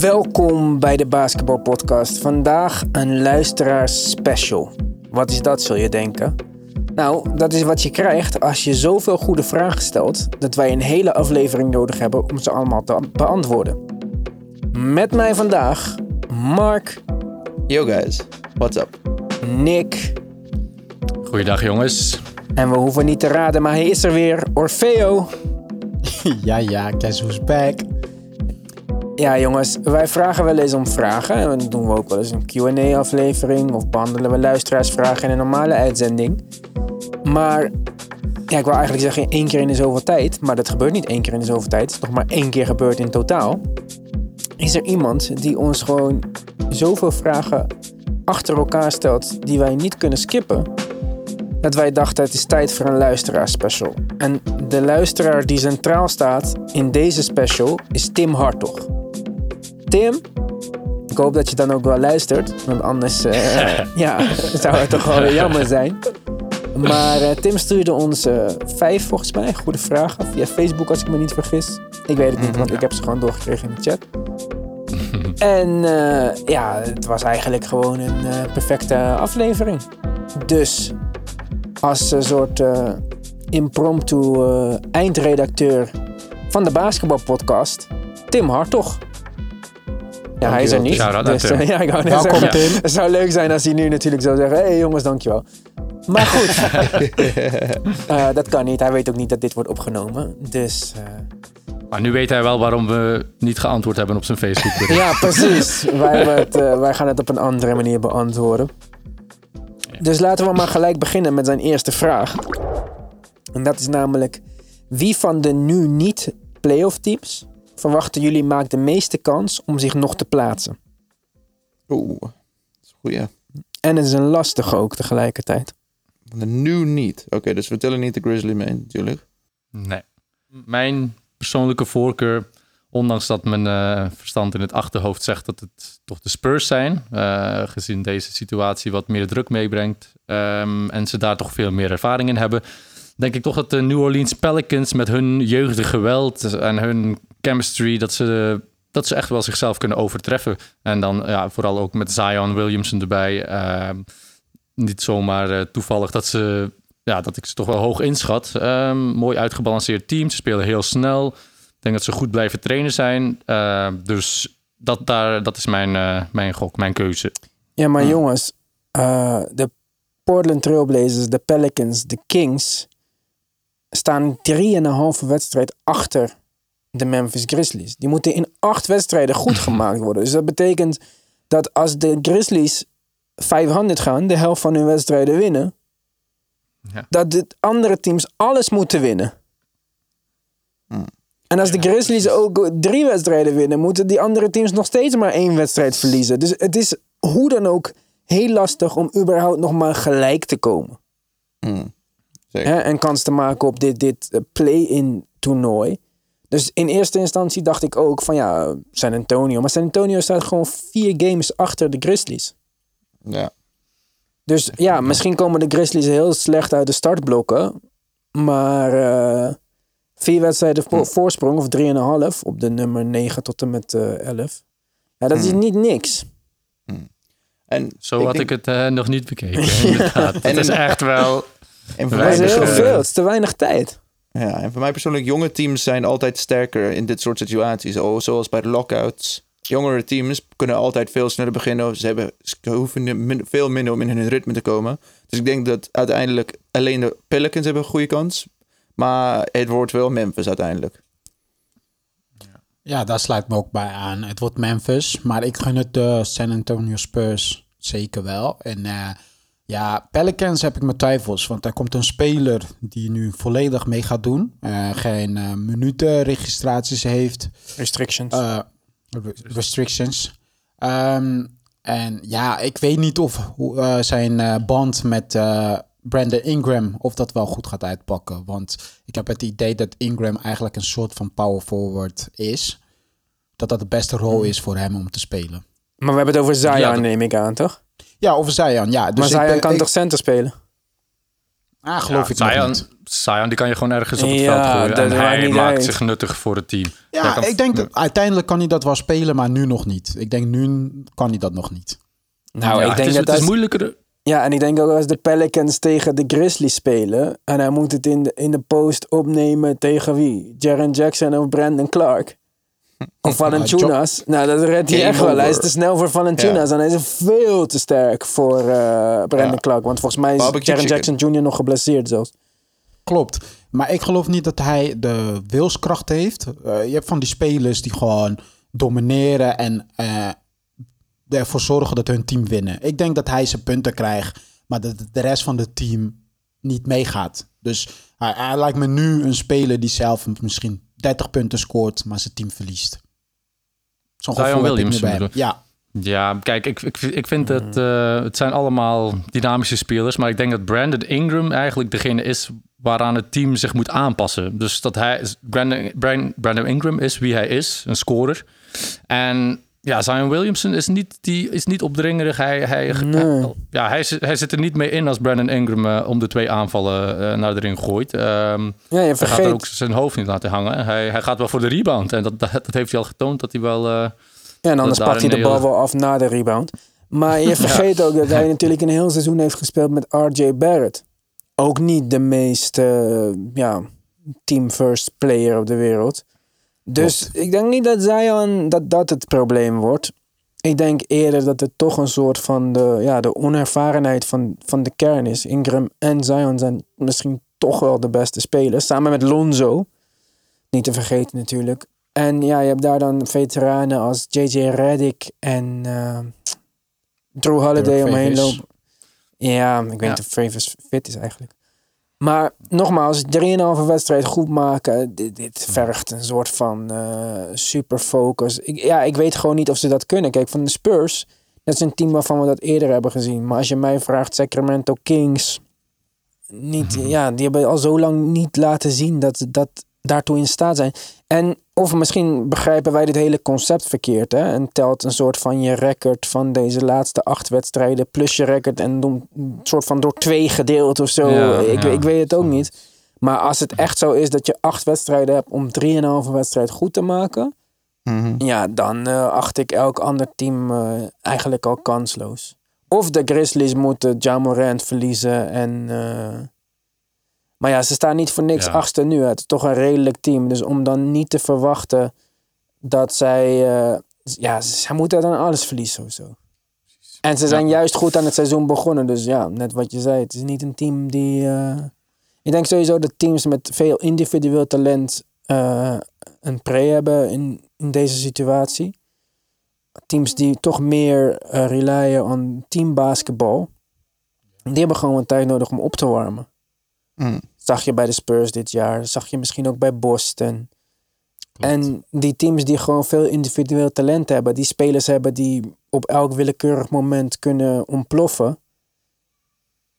Welkom bij de Basketball Podcast. Vandaag een luisteraars special. Wat is dat, zul je denken? Nou, dat is wat je krijgt als je zoveel goede vragen stelt dat wij een hele aflevering nodig hebben om ze allemaal te beantwoorden. Met mij vandaag Mark, Yo guys, what's up? Nick Goeiedag jongens. en we hoeven niet te raden, maar hij is er weer, Orfeo. Ja, ja, guess who's back? Ja, jongens, wij vragen wel eens om vragen. En dan doen we ook wel eens een QA-aflevering. Of behandelen we luisteraarsvragen in een normale uitzending. Maar, ja, ik wil eigenlijk zeggen één keer in de zoveel tijd. Maar dat gebeurt niet één keer in de zoveel tijd. Het is nog maar één keer gebeurd in totaal. Is er iemand die ons gewoon zoveel vragen achter elkaar stelt. die wij niet kunnen skippen. Dat wij dachten het is tijd voor een luisteraarspecial. En de luisteraar die centraal staat in deze special is Tim Hartog. Tim, ik hoop dat je dan ook wel luistert. Want anders eh, ja, zou het toch wel jammer zijn. Maar eh, Tim stuurde ons eh, vijf, volgens mij, goede vragen. Via Facebook, als ik me niet vergis. Ik weet het niet, want ik heb ze gewoon doorgekregen in de chat. En ja, het was eigenlijk gewoon een perfecte aflevering. Dus als een soort impromptu eindredacteur van de basketbalpodcast, Tim Hartog. Ja, hij is er niet. Shout-out Dus, Tim. eh, ja, ik wou net Welkom, zeggen, Tim. Het zou leuk zijn als hij nu natuurlijk zou zeggen: Hé hey, jongens, dankjewel. Maar goed, eh, dat kan niet. Hij weet ook niet dat dit wordt opgenomen. Dus eh, Maar nu weet hij wel waarom we niet geantwoord hebben op zijn Facebook. ja, precies. wij, het, wij gaan het op een andere manier beantwoorden. Dus laten we maar gelijk beginnen met zijn eerste vraag. En dat is namelijk: wie van de nu niet playoff teams verwachten jullie maakt de meeste kans om zich nog te plaatsen? Oeh, dat is een goeie. En het is een lastige ook tegelijkertijd. Nu niet. Oké, dus we tellen niet de Grizzly mee natuurlijk. Nee. Mijn persoonlijke voorkeur, ondanks dat mijn eh, verstand in het achterhoofd zegt dat het toch de Spurs zijn, eh, gezien deze situatie wat meer druk meebrengt ehm, en ze daar toch veel meer ervaring in hebben, denk ik toch dat de New Orleans Pelicans met hun jeugdige geweld en hun chemistry, dat ze, dat ze echt wel zichzelf kunnen overtreffen. En dan ja, vooral ook met Zion Williamson erbij. ehm, niet zomaar eh, toevallig dat ze ja, dat ik ze toch wel hoog inschat. Ehm, mooi uitgebalanceerd team. Ze spelen heel snel. Ik denk dat ze goed blijven trainen zijn. Ehm, dus dat, daar, dat is mijn, eh, mijn gok, mijn keuze. Ja, maar Hmm. jongens, eh, de Portland Trailblazers, de Pelicans, de Kings staan drieënhalve wedstrijd achter de Memphis Grizzlies. Die moeten in acht wedstrijden goed gemaakt worden. Dus dat betekent dat als de Grizzlies 500 gaan, de helft van hun wedstrijden winnen, Ja. dat de andere teams alles moeten winnen. Hmm. En als de Grizzlies ook drie wedstrijden winnen, moeten die andere teams nog steeds maar één wedstrijd verliezen. Dus het is hoe dan ook heel lastig om überhaupt nog maar gelijk te komen. Hmm. Zeker. En kans te maken op dit, dit eh, play-in toernooi. Dus in eerste instantie dacht ik ook van ja, San Antonio. Maar San Antonio staat gewoon vier games achter de Grizzlies. Ja. Dus ja, misschien komen de Grizzlies heel slecht uit de startblokken. Maar eh, vier wedstrijden vo- voorsprong of drieënhalf op de nummer 9 tot en met eh 11. Ja, dat is Hmm. niet niks. En Zo had denk- ik het eh, nog niet bekeken. inderdaad. Het En is een- echt wel... En voor, Dat mij is heel veel. Het is te weinig tijd. Ja, en voor mij persoonlijk, jonge teams zijn altijd sterker in dit soort situaties. Oh, zoals bij de lockouts. Jongere teams kunnen altijd veel sneller beginnen. Ze, hebben, ze hoeven veel minder om in hun ritme te komen. Dus ik denk dat uiteindelijk alleen de Pelicans hebben een goede kans. Maar het wordt wel Memphis uiteindelijk. Ja, daar sluit me ook bij aan. Het wordt Memphis, maar ik gun het de San Antonio Spurs zeker wel. En eh, ja, Pelicans heb ik mijn twijfels, want er komt een speler die nu volledig mee gaat doen. Eh, geen eh, minutenregistraties heeft. Restrictions. Eh, re- restrictions. Ehm, en ja, ik weet niet of hoe, zijn eh, band met eh, Brandon Ingram, of dat wel goed gaat uitpakken. Want ik heb het idee dat Ingram eigenlijk een soort van power forward is. Dat dat de beste rol is voor hem om te spelen. maar we hebben het over Zion, Ja, dat- neem ik aan, toch? Ja, over Zion, ja. Dus maar ik Zion ben- kan ik- toch center spelen? Ah, geloof Ja, ik nog Zion, niet. Zion, die kan je gewoon ergens op het Ja, veld gooien. En hij maakt uit. zich nuttig voor het team. Ja, ik denk dat uiteindelijk kan hij dat wel spelen, maar nu nog niet. Ik denk nu kan hij dat nog niet. Nou, Ja, ik het denk is, dat het is als- moeilijker. Ja, en ik denk ook als de Pelicans tegen de Grizzlies spelen... en hij moet het in de, in de post opnemen tegen wie? Jaren Jackson of Brandon Clark? Of Valanciunas? nou, dat redt hij echt wel. Hij is te snel voor Valanciunas. En hij is veel te sterk voor eh, Brandon Ja. Clark. Want volgens mij is Barbecue Jaren. Jackson Jr. nog geblesseerd zelfs. Klopt. Maar ik geloof niet dat hij de wilskracht heeft. Eh, je hebt van die spelers die gewoon domineren en eh, ervoor zorgen dat hun team winnen. Ik denk dat hij zijn punten krijgt, maar dat de rest van het team niet meegaat. Dus hij, hij lijkt me nu een speler die zelf misschien 30 punten scoort, maar zijn team verliest. Zo'n Zion gevoel heb ik Williamson nu bij hem. bedoel- Ja, Ja, kijk, ik, ik, ik vind het... eh, het zijn allemaal dynamische spelers. Maar ik denk dat Brandon Ingram eigenlijk degene is waaraan het team zich moet aanpassen. Dus dat hij... Brandon, Brandon, Brandon Ingram is wie hij is, een scorer. En ja, Zion Williamson is niet, die is niet opdringerig. Hij, hij, Nee. ja, hij, zit- hij zit er niet mee in als Brandon Ingram eh, om de twee aanvallen eh, naar de ring gooit. Ehm, Ja, je hij gaat er vergeet... ook zijn hoofd niet laten hangen. Hij, hij gaat wel voor de rebound. En dat, dat, dat heeft hij al getoond dat hij wel... eh, Ja, en anders pakt hij de bal wel af na de rebound. Maar je vergeet ook dat hij natuurlijk een heel seizoen heeft gespeeld met RJ Barrett. Ook niet de meest ja, team first player op de wereld. Dus ik denk niet dat Zion dat dat het probleem wordt. Ik denk eerder dat het toch een soort van de, ja, de onervarenheid van, van de kern is. Ingram en Zion zijn misschien toch wel de beste spelers. Samen met Lonzo. Niet te vergeten natuurlijk. En ja, je hebt daar dan veteranen als JJ Redick en eh, Drew Holiday omheen lopen. Ja, ik weet Ja. niet of Favors fit is eigenlijk. Maar nogmaals, 3,5 wedstrijd goed maken, dit, dit vergt een soort van eh super focus. Ik, ja, ik weet gewoon niet of ze dat kunnen. Kijk, van de Spurs, dat is een team waarvan we dat eerder hebben gezien. Maar als je mij vraagt, Sacramento Kings, niet, ja, die hebben al zo lang niet laten zien dat ze dat daartoe in staat zijn. En of misschien begrijpen wij dit hele concept verkeerd. Hè? En telt een soort van je record van deze laatste acht wedstrijden plus je record en een soort van door twee gedeeld of zo. Ja, ik, ja. ik weet het ook niet. Maar als het echt zo is dat je acht wedstrijden hebt om drieënhalve wedstrijd goed te maken. Mhm. Ja, dan eh, acht ik elk ander team eh, eigenlijk al kansloos. Of de Grizzlies moeten Ja Morant verliezen en... eh, maar ja, ze staan niet voor niks Ja. achtste nu. Het is toch een redelijk team. Dus om dan niet te verwachten dat zij... eh, ja, zij moeten dan alles verliezen of zo. En ze zijn juist goed aan het seizoen begonnen. Dus ja, net wat je zei. Het is niet een team die... eh, ik denk sowieso dat teams met veel individueel talent eh, een pre hebben in, in deze situatie. Teams die toch meer relyen on teambasketbal. Die hebben gewoon een tijd nodig om op te warmen. Mm. Zag je bij de Spurs dit jaar. Zag je misschien ook bij Boston. En die teams die gewoon veel individueel talent hebben. Die spelers hebben die op elk willekeurig moment kunnen ontploffen.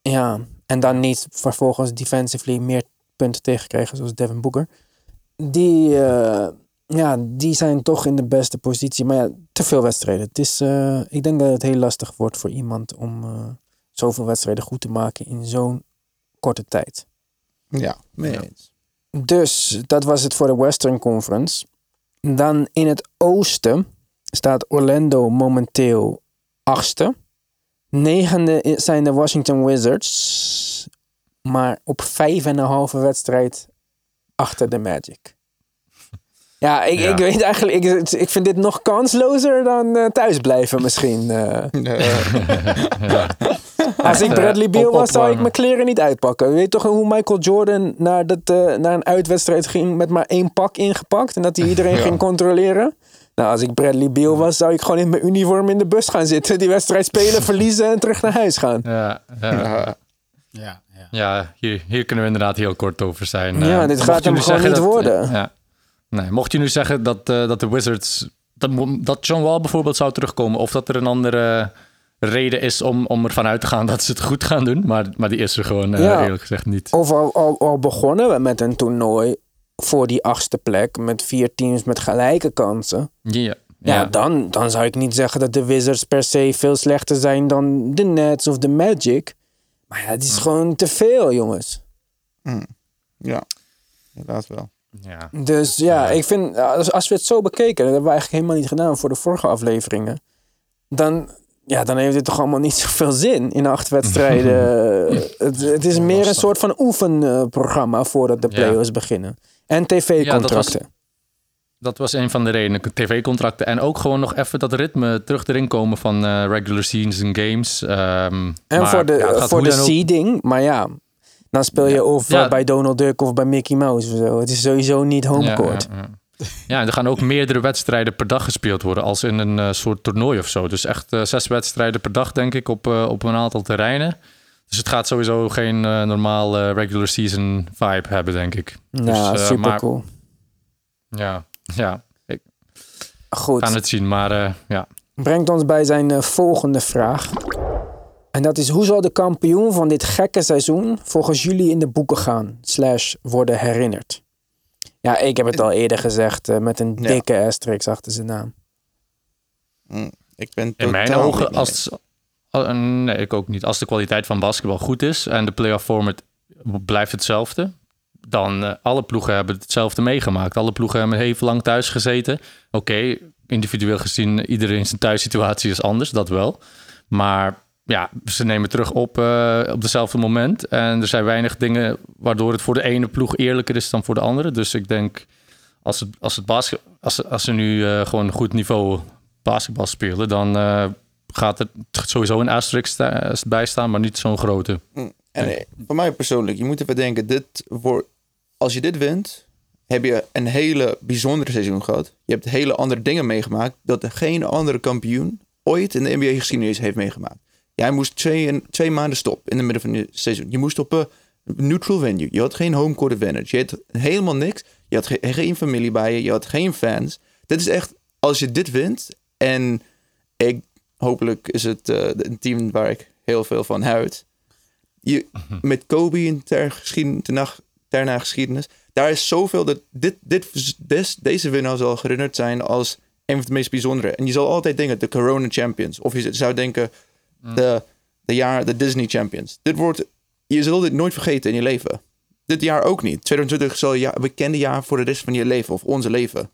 Ja, en dan niet vervolgens defensively meer punten tegenkrijgen zoals Devin Booker. Die, eh, ja, die zijn toch in de beste positie. Maar ja, te veel wedstrijden. Het is, eh, ik denk dat het heel lastig wordt voor iemand om eh, zoveel wedstrijden goed te maken in zo'n korte tijd. Ja, mee Ja. eens. Dus dat was het voor de Western Conference. Dan in het oosten staat Orlando momenteel achtste. Negende zijn de Washington Wizards. Maar op vijf en een halve wedstrijd achter de Magic. Ja, ik, Ja. ik weet eigenlijk, ik, ik vind dit nog kanslozer dan eh, thuisblijven misschien. eh. ja. Als ik eh, Bradley Beal was, zou ik mijn kleren niet uitpakken. Weet je toch hoe Michael Jordan naar, dat, eh, naar een uitwedstrijd ging met maar één pak ingepakt en dat hij iedereen Ja. ging controleren? Nou, als ik Bradley Beal was, zou ik gewoon in mijn uniform in de bus gaan zitten, die wedstrijd spelen, verliezen en terug naar huis gaan. Ja, ja. Ja. Ja, hier, hier kunnen we inderdaad heel kort over zijn. Ja, dit gaat hem gewoon niet dat- worden. ja. Nee, mocht je nu zeggen dat, eh, dat de Wizards... Dat, dat John Wall bijvoorbeeld zou terugkomen... of dat er een andere reden is om, om ervan uit te gaan dat ze het goed gaan doen... maar, maar die is er gewoon eh, Ja. eerlijk gezegd niet. Of al, al, al begonnen we met een toernooi voor die achtste plek, met vier teams met gelijke kansen. Ja, Ja, ja. Dan, dan zou ik niet zeggen dat de Wizards per se veel slechter zijn dan de Nets of de Magic. Maar ja, het is gewoon te veel, jongens. Ja, inderdaad wel. Ja. Dus ja, ik vind, als, we het zo bekeken, dat hebben we eigenlijk helemaal niet gedaan voor de vorige afleveringen. Dan, ja, dan heeft het toch allemaal niet zoveel zin in acht wedstrijden. het, het is meer een soort van oefenprogramma voordat de Ja. play-offs beginnen. En tv-contracten. Dat was een van de redenen. TV-contracten. En ook gewoon nog even dat ritme terug erin komen van eh, regular games. Ehm, en maar voor de, ja, voor de seeding, maar ja, dan speel je of bij Donald Duck of bij Mickey Mouse of zo. Het is sowieso niet homecourt. Ja, en er gaan ook meerdere wedstrijden per dag gespeeld worden als in een eh, soort toernooi of zo. Dus echt eh, zes wedstrijden per dag, denk ik, op, eh, op een aantal terreinen. Dus het gaat sowieso geen normaal regular season vibe hebben, denk ik. Ja, Dus, super maar- cool. Ja, ja, ik Goed. ga het zien, maar ja. brengt ons bij zijn volgende vraag. En dat is, hoe zal de kampioen van dit gekke seizoen volgens jullie in de boeken gaan? Slash worden herinnerd. Ja, ik heb het al eerder gezegd eh, met een Ja. dikke asterisk achter zijn naam. Hm, Ik ben In mijn totaal ogen, als, oh, nee, ik ook niet. Als de kwaliteit van basketbal goed is en de playoff format blijft hetzelfde, dan uh, alle ploegen hebben hetzelfde meegemaakt. Alle ploegen hebben heel lang thuis gezeten. Oké, okay, individueel gezien, iedereen zijn thuissituatie is anders, dat wel. Maar ja, ze nemen terug op uh, op dezelfde moment. En er zijn weinig dingen waardoor het voor de ene ploeg eerlijker is dan voor de andere. Dus ik denk, als, het, als, het basket, als, als ze nu uh, gewoon een goed niveau basketbal spelen, dan uh, gaat er sowieso een asterisk bij staan, maar niet zo'n grote. Hm, En voor mij persoonlijk, je moet even denken, dit wordt, als je dit wint, heb je een hele bijzondere seizoen gehad. Je hebt hele andere dingen meegemaakt dat geen andere kampioen ooit in de NBA-geschiedenis heeft meegemaakt. Jij moest twee, twee maanden stop in het midden van het seizoen. Je moest op een neutral venue. Je had geen home court advantage. Je had helemaal niks. Je had ge geen familie bij je. Je had geen fans. Dit is echt, als je dit wint en ik, hopelijk is het uh, een team waar ik heel veel van houd. Je, met Kobe in ter geschiedenis, daarna geschiedenis. Daar is zoveel dat dit, dit, des, deze winnaar zal herinnerd zijn als een van de meest bijzondere. En je zal altijd denken de Corona Champions. Of je zou denken de, de, jaar, de Disney Champions. Dit wordt, je zult dit nooit vergeten in je leven. Dit jaar ook niet. 2020 zal je bekende jaar voor de rest van je leven of onze leven.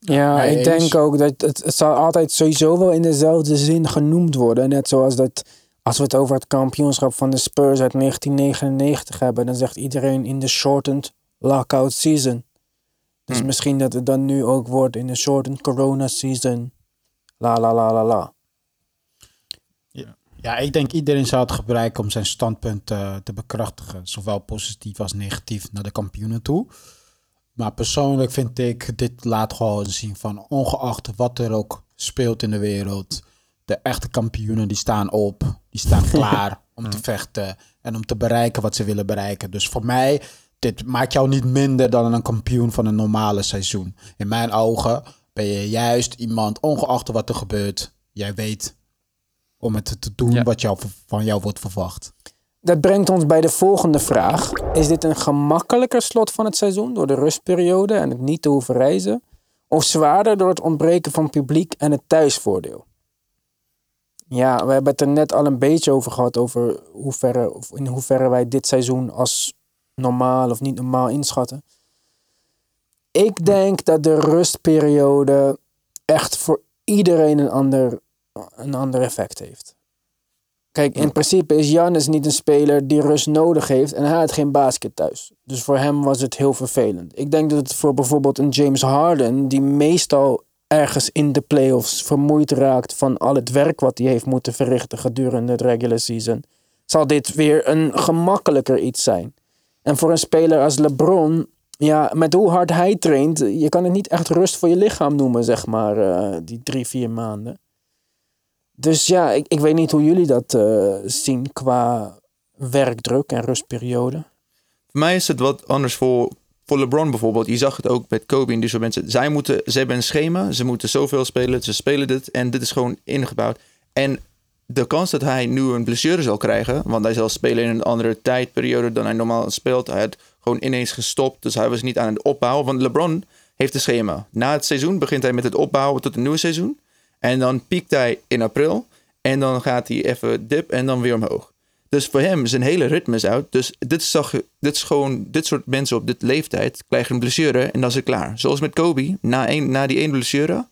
Ja, Nee, ik denk ook dat het, het zal altijd sowieso wel in dezelfde zin genoemd worden. Net zoals dat als we het over het kampioenschap van de Spurs uit 1999 hebben, dan zegt iedereen in de shortened lockout season. Dus Hm. misschien dat het dan nu ook wordt in de shortened corona season. La la la la la. Ja, ik denk iedereen zou het gebruiken om zijn standpunt uh, te bekrachtigen. Zowel positief als negatief naar de kampioenen toe. Maar persoonlijk vind ik, dit laat gewoon zien van ongeacht wat er ook speelt in de wereld. De echte kampioenen die staan op, die staan klaar om te vechten en om te bereiken wat ze willen bereiken. Dus voor mij, dit maakt jou niet minder dan een kampioen van een normale seizoen. In mijn ogen ben je juist iemand, ongeacht wat er gebeurt, jij weet om het te doen Ja. wat jou, van jou wordt verwacht. Dat brengt ons bij de volgende vraag. Is dit een gemakkelijker slot van het seizoen door de rustperiode en het niet te hoeven reizen? Of zwaarder door het ontbreken van publiek en het thuisvoordeel? Ja, we hebben het er net al een beetje over gehad, over hoeverre, of in hoeverre wij dit seizoen als normaal of niet normaal inschatten. Ik denk dat de rustperiode echt voor iedereen een ander, een ander effect heeft. Kijk, in principe is Jannes niet een speler die rust nodig heeft en hij had geen basket thuis. Dus voor hem was het heel vervelend. Ik denk dat het voor bijvoorbeeld een James Harden, die meestal ergens in de playoffs vermoeid raakt van al het werk wat hij heeft moeten verrichten gedurende het regular season, zal dit weer een gemakkelijker iets zijn. En voor een speler als LeBron, ja, met hoe hard hij traint, je kan het niet echt rust voor je lichaam noemen, zeg maar, eh, die drie, vier maanden. Dus ja, ik, ik weet niet hoe jullie dat eh, zien qua werkdruk en rustperiode. Voor mij is het wat anders voor, voor LeBron bijvoorbeeld. Je zag het ook met Kobe en die soort mensen. Zij moeten, ze hebben een schema, ze moeten zoveel spelen, ze spelen dit en dit is gewoon ingebouwd. En de kans dat hij nu een blessure zal krijgen, want hij zal spelen in een andere tijdperiode dan hij normaal speelt. Hij had gewoon ineens gestopt, dus hij was niet aan het opbouwen. Want LeBron heeft een schema. Na het seizoen begint hij met het opbouwen tot een nieuw seizoen. En dan piekt hij in april. En dan gaat hij even dip en dan weer omhoog. Dus voor hem, zijn hele ritme is uit. Dus dit, zag, dit is gewoon, dit soort mensen op dit leeftijd krijgen een blessure en dan is het klaar. Zoals met Kobe, na, een, na die ene blessure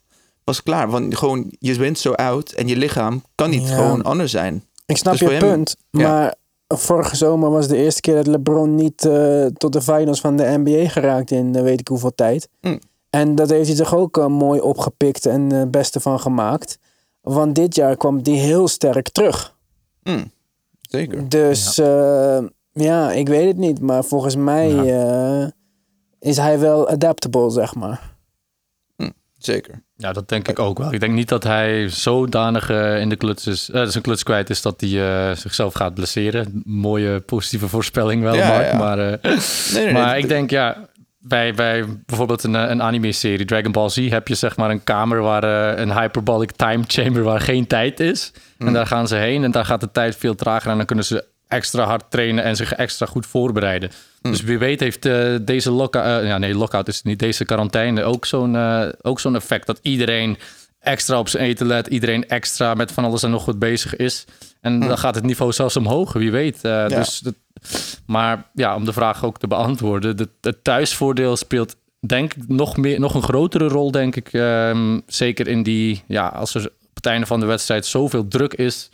was het klaar. Want gewoon, je bent zo oud en je lichaam kan niet Ja. gewoon anders zijn. Ik snap Dus je hem- punt. ja. Maar vorige zomer was de eerste keer dat LeBron niet eh, tot de finals van de NBA geraakt in eh, weet ik hoeveel tijd. Mm. En dat heeft hij toch ook eh, mooi opgepikt en eh, het beste van gemaakt. Want dit jaar kwam die heel sterk terug. Hm, zeker. Dus ja. ja, ik weet het niet. Maar volgens mij eh, is hij wel adaptable, zeg maar. Zeker. Ja, dat denk ik ook wel. Ik denk niet dat hij zodanig eh, in de kluts is, eh, zijn kluts kwijt is dat hij eh, zichzelf gaat blesseren. Mooie positieve voorspelling wel, Ja, Mark. ja. Maar, eh, Nee, nee, maar nee, ik denk, ja, bij, bij bijvoorbeeld een, eh, een anime-serie, Dragon Ball Z, heb je zeg maar een kamer waar eh, een hyperbolic time chamber waar geen tijd is. En daar gaan ze heen en daar gaat de tijd veel trager en dan kunnen ze extra hard trainen en zich extra goed voorbereiden. Dus wie weet heeft eh, deze lockout, ja nee, lockout is het niet, deze quarantaine ook zo'n ook zo'n effect dat iedereen extra op zijn eten let, iedereen extra met van alles en nog wat bezig is. En dan gaat het niveau zelfs omhoog, wie weet. Eh, Dus dat, maar ja, om de vraag ook te beantwoorden, de- het thuisvoordeel speelt denk ik nog, meer, nog een grotere rol, denk ik. ehm, zeker in die, ja, als er op het einde van de wedstrijd zoveel druk is.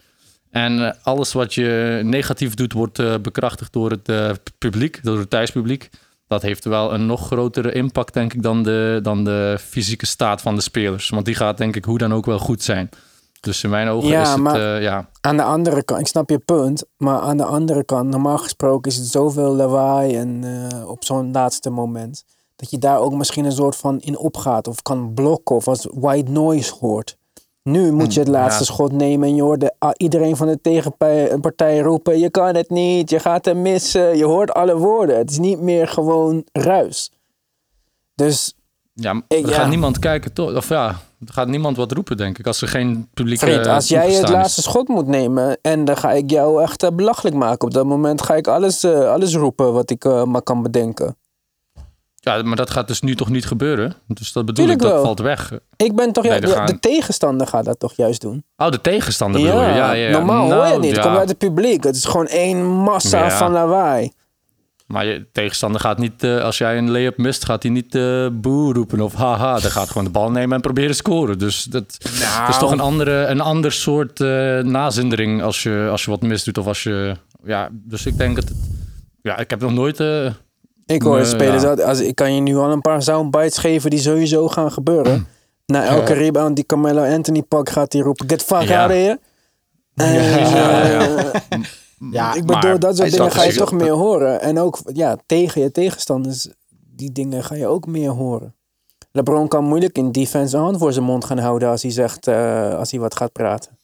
En alles wat je negatief doet, wordt eh, bekrachtigd door het eh, publiek, door het thuispubliek. Dat heeft wel een nog grotere impact, denk ik, dan de, dan de fysieke staat van de spelers. Want die gaat, denk ik, hoe dan ook wel goed zijn. Dus in mijn ogen Ja, is het, maar- eh, ja, Aan de andere kant, ik snap je punt. Maar aan de andere kant, normaal gesproken is het zoveel lawaai en eh, op zo'n laatste moment. Dat je daar ook misschien een soort van in opgaat of kan blokken of als white noise hoort. Nu moet je het laatste ja. schot nemen en je hoort de- ah, iedereen van de tegenpartij roepen: Je kan het niet, je gaat hem missen. Je hoort alle woorden. Het is niet meer gewoon ruis. Dus ja, er Ik- ja. gaat niemand kijken, toch? Of ja, er gaat niemand wat roepen, denk ik, als er geen publiek Vriend, als jij het is. laatste schot moet nemen en dan ga ik jou echt eh, belachelijk maken. Op dat moment ga ik alles, eh, alles roepen wat ik eh, maar kan bedenken. Ja, maar dat gaat dus nu toch niet gebeuren? Dus dat bedoel Tuurlijk ik, dat wel. valt weg. Ik ben toch Nee, ju- ja, gaan- de tegenstander gaat dat toch juist doen? Oh, de tegenstander bedoel je? Ja, ja, ja. normaal hoor je Nou, het niet. Het ja. komt uit het publiek. Het is gewoon één massa van lawaai. Maar je tegenstander gaat niet, eh, als jij een lay-up mist, gaat hij niet eh boe roepen of haha. Dan gaat gewoon de bal nemen en proberen te scoren. Dus dat, Nou. dat is toch een, andere, een ander soort eh, nazindering als je, als je wat misdoet. Of als je, ja, dus ik denk dat het, ja, ik heb nog nooit, eh, Ik hoor spelers, ja. als, ik kan je nu al een paar soundbites geven die sowieso gaan gebeuren. Na elke rebound die Carmelo Anthony pakt, gaat hij roepen, get fuck Ja. out of here. Eh, Ja, ik bedoel, maar dat soort dingen ga je toch meer horen. En ook ja, tegen je tegenstanders, die dingen ga je ook meer horen. LeBron kan moeilijk in defense een hand voor zijn mond gaan houden als hij zegt, eh, als hij wat gaat praten.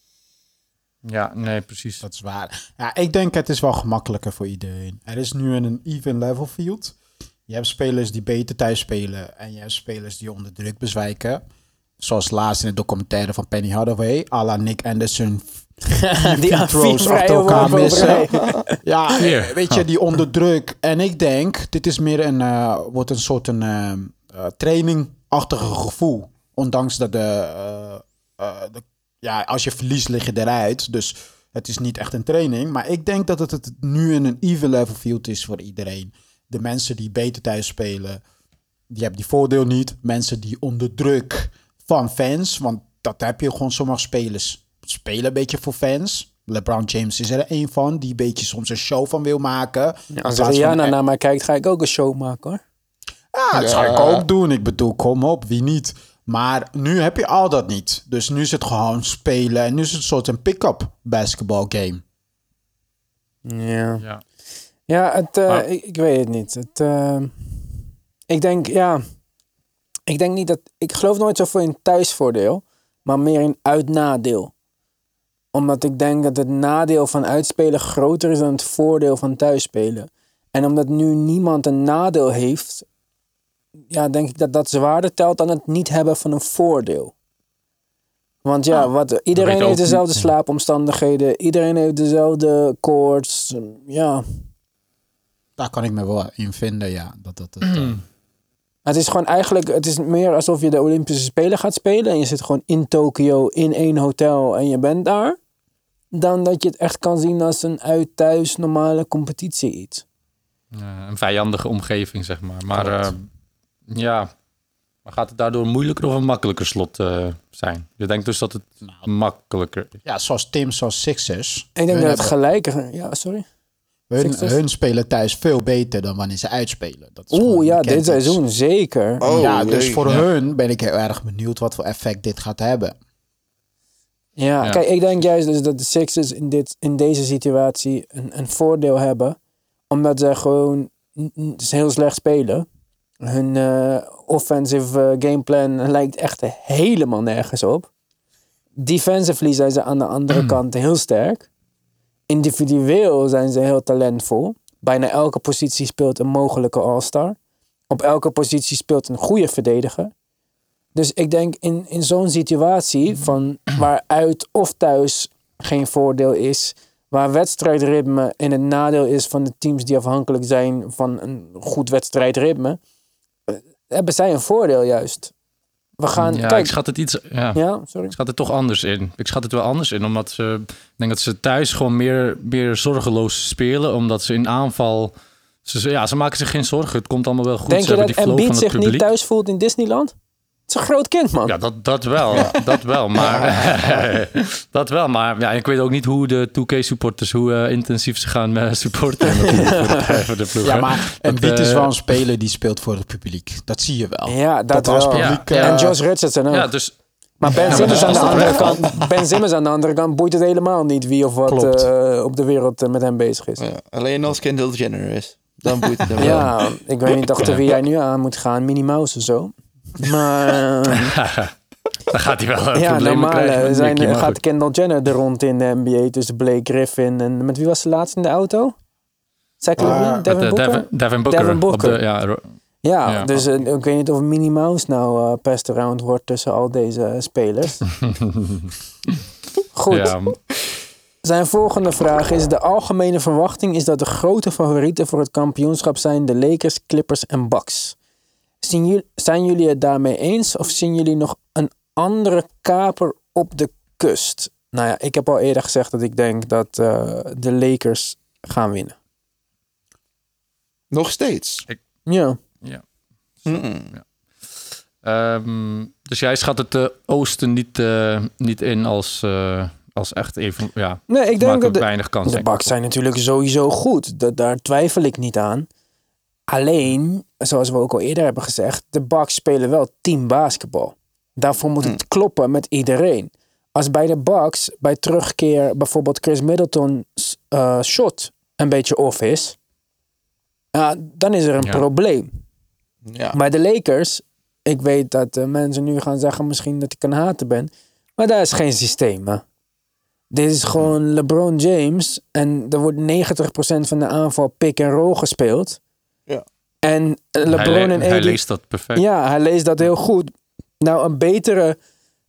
ja, nee, precies. Dat is waar. Ja, ik denk het is wel gemakkelijker voor iedereen. Er is nu een even level field. Je hebt spelers die beter thuis spelen. En je hebt spelers die onder druk bezwijken. Zoals laatst in de documentaire van Penny Hardaway. à la Nick Anderson. Die throws achter elkaar missen. Ja, weet je, die onder druk. En ik denk, dit is meer een, eh, wordt een soort een, eh, eh, trainingachtige gevoel. Ondanks dat de, eh, eh, de- ja, als je verliest lig je eruit. Dus het is niet echt een training. Maar ik denk dat het, het nu in een even level field is voor iedereen. De mensen die beter thuis spelen, die hebben die voordeel niet. Mensen die onder druk van fans, want dat heb je gewoon sommige spelers. Spelen een beetje voor fans. LeBron James is er een van, die een beetje soms een show van wil maken. Als van- Rihanna naar mij kijkt, ga ik ook een show maken hoor. Ja, dat zou ik ook doen. Ik bedoel, kom op, wie niet? Maar nu heb je al dat niet. Dus nu is het gewoon spelen. En nu is het een soort een pick-up basketball game. Ja. Ja. Ja, het, eh, Maar- ik, ik weet het niet. Het, eh, ik denk, ja. Ik denk niet dat. Ik geloof nooit zoveel in thuisvoordeel, maar meer in uitnadeel. Omdat ik denk dat het nadeel van uitspelen groter is dan het voordeel van thuisspelen. En omdat nu niemand een nadeel heeft, ja, denk ik dat dat zwaarder telt dan het niet hebben van een voordeel. Want ja, wat, iedereen heeft dezelfde niet. slaapomstandigheden, iedereen heeft dezelfde koorts. Ja, Daar kan ik me wel in vinden, ja. Dat, dat, dat, eh, Het is gewoon eigenlijk, het is meer alsof je de Olympische Spelen gaat spelen. En je zit gewoon in Tokio in één hotel en je bent daar. Dan dat je het echt kan zien als een uit-thuis normale competitie iets. Ja, een vijandige omgeving, zeg maar. Maar eh, ja, maar gaat het daardoor een moeilijker of een makkelijker slot eh, zijn? Je denkt dus dat het Nou. makkelijker is. Ja, zoals teams zoals Sixers. Ik denk dat het gelijker... Ja, sorry. hun, spelen thuis veel beter dan wanneer ze uitspelen. Dat is Oeh, ja, dit seizoen zeker. Oh, ja, dus nee, voor ja. hun ben ik heel erg benieuwd wat voor effect dit gaat hebben. Ja, Ja. kijk, ik denk juist dus dat de Sixers in, dit, in deze situatie een, een voordeel hebben. Omdat ze gewoon dus heel slecht spelen. Hun eh, offensive eh, gameplan lijkt echt helemaal nergens op. Defensively zijn ze aan de andere kant heel sterk. Individueel zijn ze heel talentvol. Bijna elke positie speelt een mogelijke all-star. Op elke positie speelt een goede verdediger. Dus ik denk in, in zo'n situatie van waar uit of thuis geen voordeel is, waar wedstrijdritme in het nadeel is van de teams die afhankelijk zijn van een goed wedstrijdritme, eh, hebben zij een voordeel juist. We gaan, ja, kijk, ik schat het iets. Ja. ja, sorry. Ik schat het toch anders in. Ik schat het wel anders in, omdat ze. Ik denk dat ze thuis gewoon meer, meer zorgeloos spelen, omdat ze in aanval. Ze, ja, ze maken zich geen zorgen. Het komt allemaal wel goed. Denk ze je dat Embiid van zich niet thuis voelt in Disneyland? Is een groot kind, man. Ja, dat, dat wel. Dat wel. Maar, dat wel. Maar ja, ik weet ook niet hoe de 2K-supporters, hoe eh, intensief ze gaan eh, supporten voor, de, voor de ploeg. Ja, maar Dat, Embiid is eh, wel een speler die speelt voor het publiek. Dat zie je wel. Ja, dat, wel. publiek, Ja, eh, En Josh Richardson ook. Ja, dus Maar Ben Ja, Simmons maar aan de andere kant, Ben Simmons aan de andere kant boeit het helemaal niet wie of wat eh, op de wereld eh, met hem bezig is. Ja, alleen als Kendall Jenner is. Dan boeit het hem wel. Ja, ik weet niet achter wie jij nu aan moet gaan, Minnie Mouse of zo. Maar dan gaat hij wel eh, ja, normaal krijgen. eh, met zijn, gaat goed. Kendall Jenner er rond in de NBA tussen Blake Griffin en met wie was ze laatst in de auto? Zach Ah, Levine? Devin Booker? Devin, Devin Booker. Devin Booker. Op de, ja, Ja, Ja. dus ik weet niet of Minnie Mouse nou eh passed around wordt tussen al deze spelers. Goed. ja, Zijn volgende vraag is: De algemene verwachting is dat de grote favorieten voor het kampioenschap zijn de Lakers, Clippers en Bucks. Zien jullie, zijn jullie het daarmee eens of zien jullie nog een andere kaper op de kust? Nou ja, ik heb al eerder gezegd dat ik denk dat eh, de Lakers gaan winnen. Nog steeds. Ja, Mm-mm. Ehm, dus jij schat het eh, oosten niet, eh, niet in als, eh, als echt even... Ja, nee, ik denk dat de, weinig kans. de. Bucks zijn natuurlijk sowieso goed. Dat, daar twijfel ik niet aan. Alleen, zoals we ook al eerder hebben gezegd, de Bucks spelen wel team basketbal. Daarvoor moet het kloppen met iedereen. Als bij de Bucks bij terugkeer bijvoorbeeld Chris Middleton's eh, shot een beetje off is, ja, dan is er een Ja. probleem. Ja. Bij de Lakers, ik weet dat eh, mensen nu gaan zeggen misschien dat ik een hater ben, maar daar is geen systeem. Hè? Dit is gewoon LeBron James en er wordt 90% van de aanval pick and roll gespeeld. Ja. En eh, LeBron hij, en hij leest dat perfect. ja, hij leest dat heel goed. Nou, een betere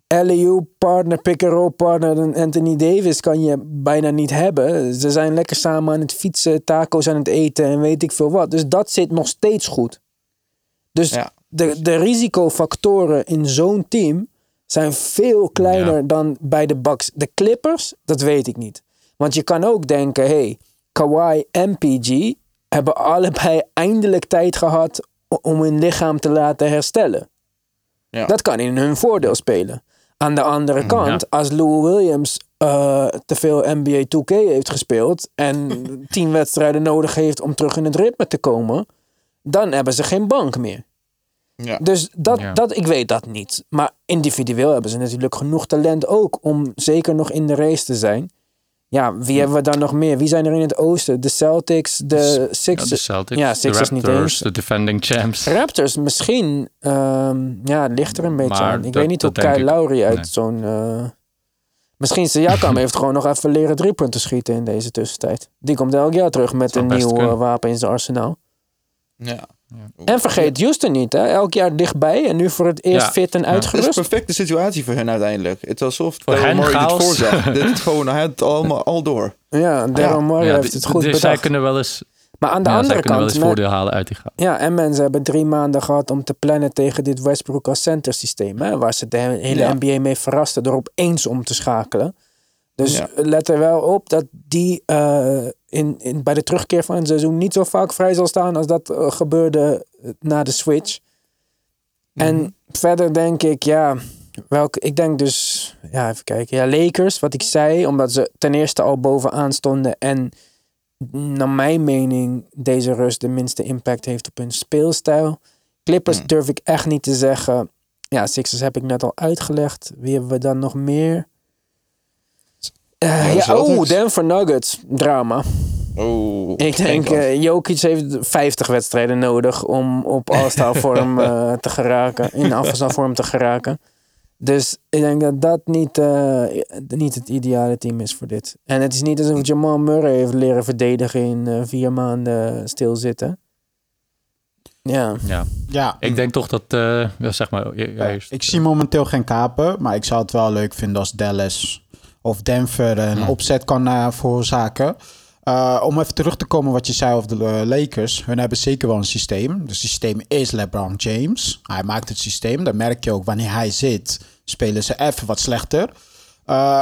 LEU partner, pick-and-roll partner dan Anthony Davis kan je bijna niet hebben. Ze zijn lekker samen aan het fietsen, taco's aan het eten en weet ik veel wat. Dus dat zit nog steeds goed. Dus Ja. de, de risicofactoren in zo'n team zijn veel kleiner Ja. dan bij de Bucks. De Clippers, dat weet ik niet. Want je kan ook denken, hey, Kawhi en PG hebben allebei eindelijk tijd gehad om hun lichaam te laten herstellen. Ja. Dat kan in hun voordeel spelen. Aan de andere kant, ja. als Lou Williams eh, te veel NBA 2K heeft gespeeld en tien wedstrijden nodig heeft om terug in het ritme te komen, dan hebben ze geen bank meer. Ja. Dus dat, Ja. dat, ik weet dat niet. Maar individueel hebben ze natuurlijk genoeg talent ook om zeker nog in de race te zijn. Ja, wie hebben we dan nog meer? Wie zijn er in het oosten? De Celtics, de Ja, de Sixers. Celtics, Ja, de Sixers niet Raptors, eens. de defending champs. Raptors misschien. ehm, ja, het ligt er een beetje Maar aan. Ik dat- weet niet hoe Kyle ik- Lowry uit nee. zo'n... eh, Misschien Siakam heeft gewoon nog even leren drie punten schieten in deze tussentijd. Die komt elk jaar terug met een nieuw kunnen. eh, wapen in zijn arsenaal. Ja. En vergeet Houston niet, hè? Elk jaar dichtbij en nu voor het eerst Ja. fit en Ja. Het is uitgerust. een perfecte situatie voor hen uiteindelijk. Het is alsof Voor Daryl hen Morey dit voorzag. dit is gewoon, hij had het allemaal al door. Ja, Daryl Ja, heeft het goed dus zij bedacht. kunnen wel eens, Maar aan de ja, zij andere kunnen wel kant... eens voordeel halen uit die gaan. Ja, en mensen hebben drie maanden gehad om te plannen tegen dit Westbrook als center systeem. Hè, waar ze de hele Ja. NBA mee verrasten door opeens om te schakelen. Dus Ja. let er wel op dat die eh, in, in, bij de terugkeer van het seizoen niet zo vaak vrij zal staan als dat eh, gebeurde na de switch. En verder denk ik, ja, welke, ik denk dus, ja, even kijken. Ja, Lakers, wat ik zei, omdat ze ten eerste al bovenaan stonden en naar mijn mening deze rust de minste impact heeft op hun speelstijl. Clippers Hmm. durf ik echt niet te zeggen. Ja, Sixers heb ik net al uitgelegd. Wie hebben we dan nog meer? Eh, Ja, ja, oh. Denver Nuggets. Drama. Oh, Ik denk, eh Jokic heeft 50 wedstrijden nodig om op All-Star vorm eh, te geraken. In All-Star vorm te geraken. Dus ik denk dat dat niet, eh, niet het ideale team is voor dit. En het is niet alsof Jamal Murray heeft leren verdedigen in vier maanden stilzitten. Ja. Ja. Ja, Ik denk toch dat, eh, ja, zeg maar, ja, eerst. ik zie momenteel geen kapen, maar ik zou het wel leuk vinden als Dallas of Denver een opzet kan eh, veroorzaken. Eh, om even terug te komen wat je zei over de eh, Lakers. Hun hebben zeker wel een systeem. Het systeem is LeBron James. Hij maakt het systeem. Dan merk je ook wanneer hij zit, spelen ze even wat slechter.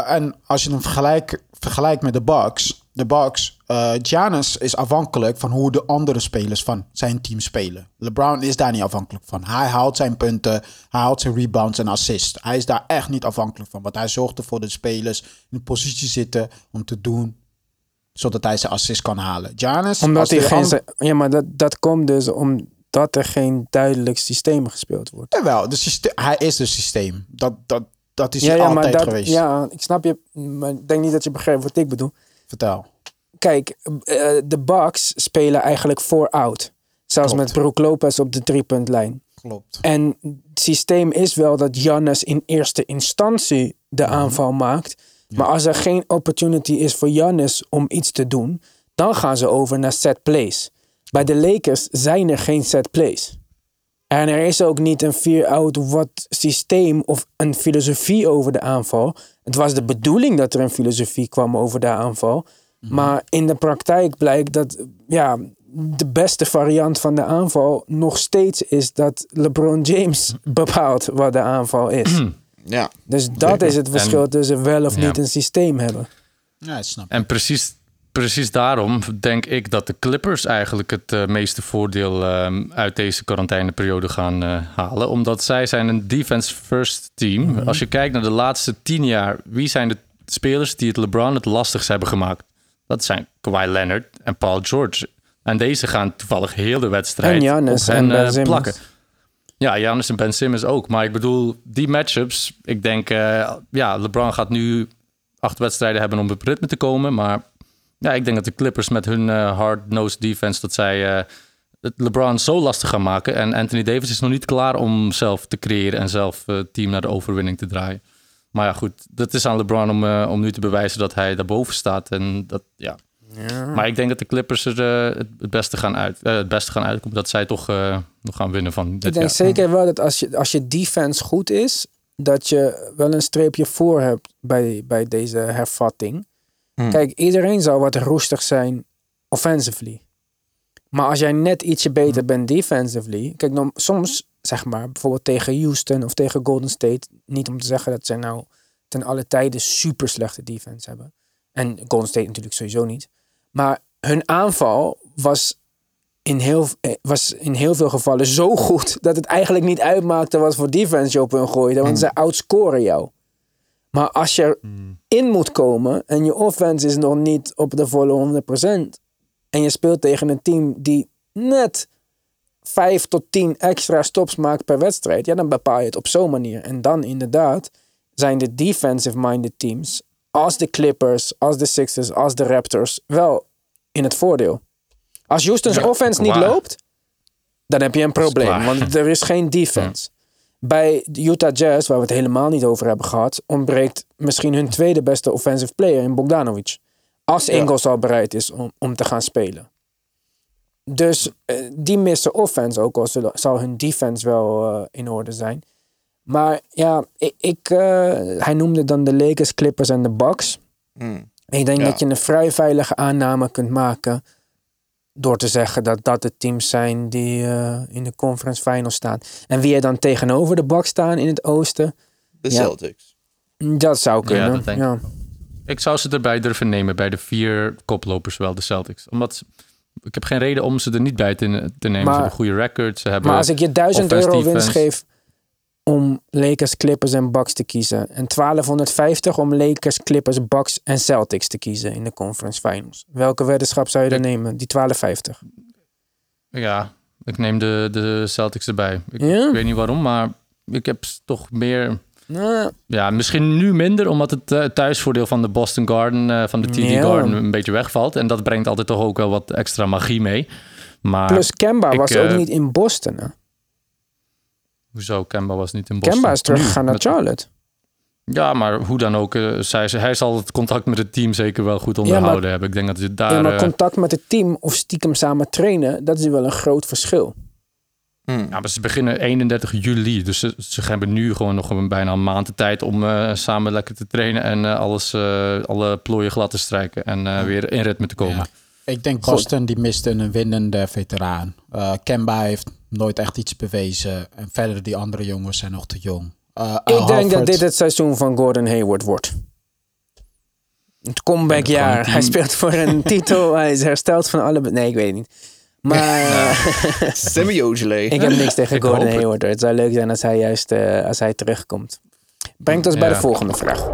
En als je hem vergelijk, vergelijkt met de Bucks. De Bucks, eh Giannis is afhankelijk van hoe de andere spelers van zijn team spelen. LeBron is daar niet afhankelijk van. Hij haalt zijn punten, hij haalt zijn rebounds en assists. Hij is daar echt niet afhankelijk van. Want hij zorgt ervoor dat de spelers in de positie zitten om te doen zodat hij zijn assist kan halen. Giannis, Omdat hij geen... Ja, maar dat, dat komt dus omdat er geen duidelijk systeem gespeeld wordt. Jawel, de hij is het systeem. Dat, dat, dat is ja, altijd dat, geweest. ja, ik snap je, maar ik denk niet dat je begrijpt wat ik bedoel. Vertel. Kijk, eh, de Bucks spelen eigenlijk voor-out. Zelfs Klopt. met Brook Lopez op de driepuntlijn. Klopt. En het systeem is wel dat Giannis in eerste instantie de aanval maakt. Maar als er geen opportunity is voor Giannis om iets te doen, dan gaan ze over naar set plays. Bij de Lakers zijn er geen set plays. En er is ook niet een fear-out wat systeem of een filosofie over de aanval. Het was de bedoeling dat er een filosofie kwam over de aanval. Maar in de praktijk blijkt dat ja, de beste variant van de aanval nog steeds is dat LeBron James bepaalt wat de aanval is. Ja, Dus dat is het verschil tussen wel of Ja. niet een systeem hebben. Ja, ik snap. En precies, precies daarom denk ik dat de Clippers eigenlijk het eh, meeste voordeel ehm, uit deze quarantaineperiode gaan eh, halen. Omdat zij zijn een defense-first team. Als je kijkt naar de laatste tien jaar, wie zijn de spelers die het LeBron het lastigst hebben gemaakt? Dat zijn Kawhi Leonard en Paul George. En deze gaan toevallig heel de wedstrijd En Giannis op hen en Ben eh, plakken. Ja, Giannis en Ben Simmons ook. Maar ik bedoel, die matchups, ik denk, ja, LeBron gaat nu acht wedstrijden hebben om op ritme te komen. Maar ja, ik denk dat de Clippers met hun eh, hard-nosed defense, dat zij eh, het LeBron zo lastig gaan maken. En Anthony Davis is nog niet klaar om zelf te creëren en zelf eh, het team naar de overwinning te draaien. Maar ja, goed, dat is aan LeBron om, eh, om nu te bewijzen dat hij daarboven staat. En dat, ja. Maar ik denk dat de Clippers er eh, het, het, beste gaan uit, eh, het beste gaan uitkomen. Dat zij toch eh, nog gaan winnen van dit Ik denk jaar. zeker wel dat als je, als je defense goed is, dat je wel een streepje voor hebt bij, bij deze hervatting. Hmm. Kijk, iedereen zal wat roestig zijn offensively. Maar als jij net ietsje beter bent defensively. Kijk, dan, soms, zeg maar, bijvoorbeeld tegen Houston of tegen Golden State. Niet om te zeggen dat zij nou ten alle tijden super slechte defense hebben. En Golden State natuurlijk sowieso niet. Maar hun aanval was in heel, eh, was in heel veel gevallen zo goed dat het eigenlijk niet uitmaakte wat voor defense je op hun gooide. Want ze outscoren jou. Maar als je in moet komen en je offense is nog niet op de volle 100% en je speelt tegen een team die net 5 tot 10 extra stops maakt per wedstrijd, ja, dan bepaal je het op zo'n manier. En dan inderdaad zijn de defensive-minded teams als de Clippers, als de Sixers, als de Raptors wel in het voordeel. Als Houston's Ja, offense niet waar. loopt, dan heb je een probleem, want er is geen defense. Bij de Utah Jazz, waar we het helemaal niet over hebben gehad, ontbreekt misschien hun tweede beste offensive player in Bogdanovic. Als Ingles al bereid is om, om te gaan spelen. Dus eh, die missen offense, ook al zullen- zal hun defense wel eh, in orde zijn. Maar ja, ik, ik, eh, hij noemde dan de Lakers, Clippers en de Bucks. Hmm. Ik denk Ja. dat je een vrij veilige aanname kunt maken door te zeggen dat dat de teams zijn die eh, in de conference finals staan. En wie er dan tegenover de Bucks staan in het oosten, de Ja. Celtics. dat zou kunnen. dat denk ja. ik Ik zou ze erbij durven nemen bij de vier koplopers wel, de Celtics. Omdat ik heb geen reden om ze er niet bij te, te nemen. Maar- ze hebben goede records. Ze hebben Maar als ik je 1000 offense, euro winst geef om Lakers, Clippers en Bucks te kiezen. En 1250 om Lakers, Clippers, Bucks en Celtics te kiezen in de conference finals. Welke weddenschap zou je dan nemen? Die 1250. Ja, ik neem de, de Celtics erbij. Ik, Ja? ik weet niet waarom, maar ik heb toch meer... Nou, Ja, misschien nu minder, omdat het eh, thuisvoordeel van de Boston Garden, eh, van de TD. Garden, een beetje wegvalt. En dat brengt altijd toch ook wel wat extra magie mee. Maar plus Kemba ik, was ook eh, niet in Boston. Hè? Hoezo? Kemba was niet in Boston. Kemba is teruggegaan naar Charlotte. Ja, maar hoe dan ook, eh, zij, hij zal het contact met het team zeker wel goed onderhouden hebben. Ik denk dat je daar... ja, maar eh, contact met het team of stiekem samen trainen, dat is wel een groot verschil. Hmm. Ja, maar ze beginnen 31 juli. Dus ze, ze hebben nu gewoon nog een, bijna een maand de tijd om eh, samen lekker te trainen en eh, alles, eh, alle plooien glad te strijken en eh, weer in ritme te komen. Ja. Ik denk Boston die miste een winnende veteraan. Eh, Kemba heeft nooit echt iets bewezen. En verder die andere jongens zijn nog te jong. Eh, Ik Al denk dat dit het seizoen van Gordon Hayward wordt. Het comebackjaar. Hij speelt voor een titel. Hij is hersteld van alle... Nee, ik weet het niet. Maar Sammy Ojale. ik heb niks tegen Ik Gordon het. Hayward. Het zou leuk zijn als hij juist eh, als hij terugkomt. Brengt ons bij de volgende vraag.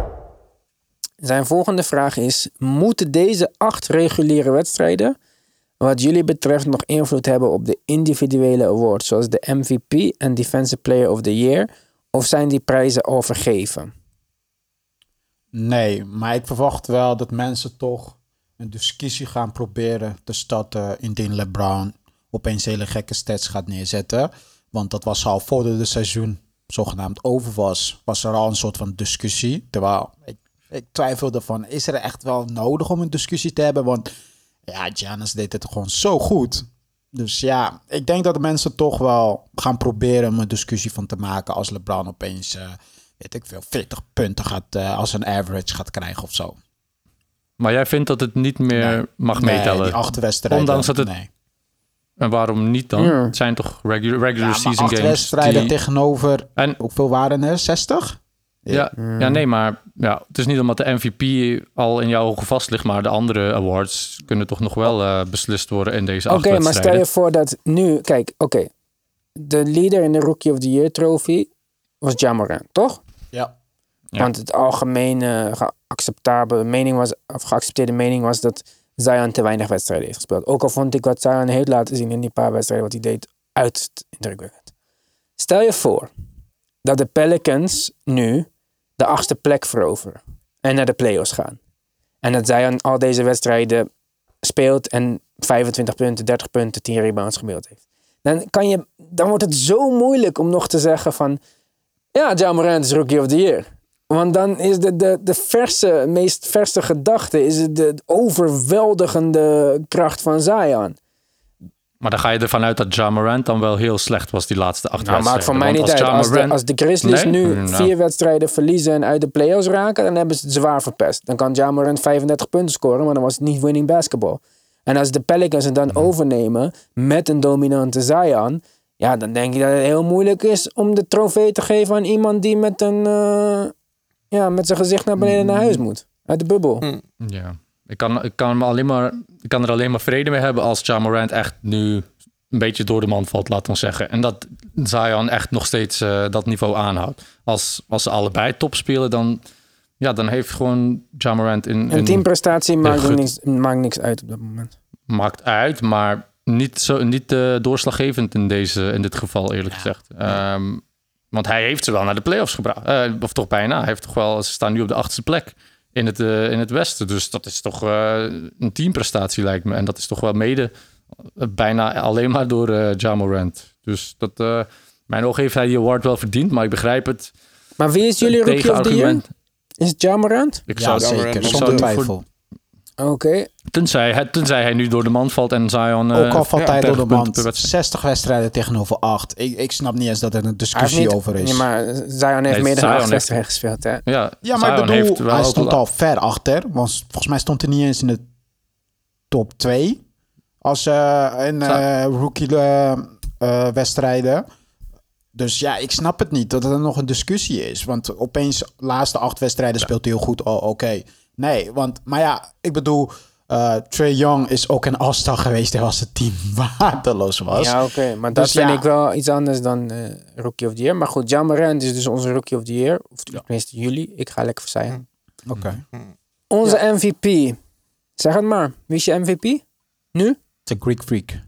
Zijn volgende vraag is... Moeten deze acht reguliere wedstrijden... wat jullie betreft nog invloed hebben op de individuele awards... zoals de MVP en Defensive Player of the Year... of zijn die prijzen al vergeven? Nee, maar ik verwacht wel dat mensen toch een discussie gaan proberen te starten indien LeBron opeens hele gekke stats gaat neerzetten. Want dat was al voordat het seizoen zogenaamd over was, was er al een soort van discussie. Terwijl ik, ik twijfelde van, is er echt wel nodig om een discussie te hebben? Want ja, Giannis deed het gewoon zo goed. Dus ja, ik denk dat de mensen toch wel gaan proberen om een discussie van te maken als LeBron opeens, eh, weet ik veel, 40 punten gaat, eh, als een average gaat krijgen of zo. Maar jij vindt dat het niet meer Nee. mag Nee, meetellen? die acht wedstrijden. Ondanks dat het- nee. En waarom niet dan? Ja. Het zijn toch regular, regular Ja, season acht games? wedstrijden die- tegenover, En hoeveel waren er? 60? Ja, ja, nee, maar ja, het is niet omdat de MVP al in jouw ogen vast ligt, maar de andere awards kunnen toch nog wel eh, beslist worden in deze Oké, acht maar stel je voor dat nu... Kijk, oké. De leader in de Rookie of the Year trophy was Jamoran, toch? Ja. Ja. Want het algemene geacceptabele mening was, of geaccepteerde mening was dat Zion te weinig wedstrijden heeft gespeeld. Ook al vond ik wat Zion heeft laten zien in die paar wedstrijden wat hij deed uiterst indrukwekkend. Stel je voor dat de Pelicans nu de achtste plek veroveren en naar de playoffs gaan. En dat Zion al deze wedstrijden speelt en 25 punten, 30 punten, 10 rebounds gemiddeld heeft. Dan, kan je, dan wordt het zo moeilijk om nog te zeggen van... Ja, John Morant is Rookie of the Year. Want dan is de, de, de verse, meest verse gedachte... is het de overweldigende kracht van Zion. Maar dan ga je ervan uit dat Ja Morant dan wel heel slecht was die laatste acht Nou, maakt voor mij wedstrijden. niet uit. Als de, als de Grizzlies Nee? nu vier wedstrijden verliezen en uit de playoffs raken, dan hebben ze het zwaar verpest. Dan kan Ja Morant 35 punten scoren, maar dan was het niet winning basketball. En als de Pelicans het dan overnemen met een dominante Zion, ja, dan denk ik dat het heel moeilijk is om de trofee te geven aan iemand die met een, eh, ja, met zijn gezicht naar beneden naar huis moet. Uit de bubbel. Ja, ik kan, ik, kan me alleen maar, ik kan er alleen maar vrede mee hebben als Ja Morant echt nu een beetje door de man valt, laten we zeggen. En dat Zion echt nog steeds eh, dat niveau aanhoudt. Als, als ze allebei top spelen, dan, ja, dan heeft gewoon Ja Morant in, Een in- teamprestatie maakt, goed. niks, maakt niks uit op dat moment. maakt uit, maar niet, zo, niet eh, doorslaggevend in, deze, in dit geval, eerlijk gezegd. Ehm, want hij heeft ze wel naar de playoffs gebracht. Eh, of toch bijna. Hij heeft toch wel, ze staan nu op de achtste plek in het, eh, in het Westen. Dus dat is toch eh, een teamprestatie, lijkt me. En dat is toch wel mede eh, bijna alleen maar door eh Ja Morant. Dus dat, eh mijn oog heeft hij die award wel verdiend, maar ik begrijp het. Maar wie is jullie Rookie of the Year? tegenargument. Is het Ja Morant? Ik Ja, zou, zeker. Zonder twijfel. Oké. tenzij, hij, tenzij hij nu door de man valt en Zion... eh, Ook al valt ja, hij door de 30 punten band. per wedstrijd. 60 wedstrijden tegenover 8. Ik, ik snap niet eens dat er een discussie niet, over is. Ja, maar Zion heeft Nee, meer dan Zion acht heeft- wedstrijden gespeeld, hè? Ja, Ja, maar Zion ik bedoel, heeft wel hij stond al ver achter. Want volgens mij stond hij niet eens in de top 2. Als eh in eh, rookie eh, eh, wedstrijden. Dus ja, ik snap het niet dat er nog een discussie is. Want opeens, laatste acht wedstrijden speelt hij heel goed. Oh, oké. Nee, want, maar ja, ik bedoel, eh Trey Young is ook een all-star geweest als het team waardeloos was. Ja, oké. Maar dat Dus vind ja. ik wel iets anders dan eh, Rookie of the Year. Maar goed, Morant is dus onze Rookie of the Year. Of tenminste jullie. Ik ga lekker voor zijn. Oké. Onze MVP. Zeg het maar. Wie is je MVP? Nu? The Greek Freak.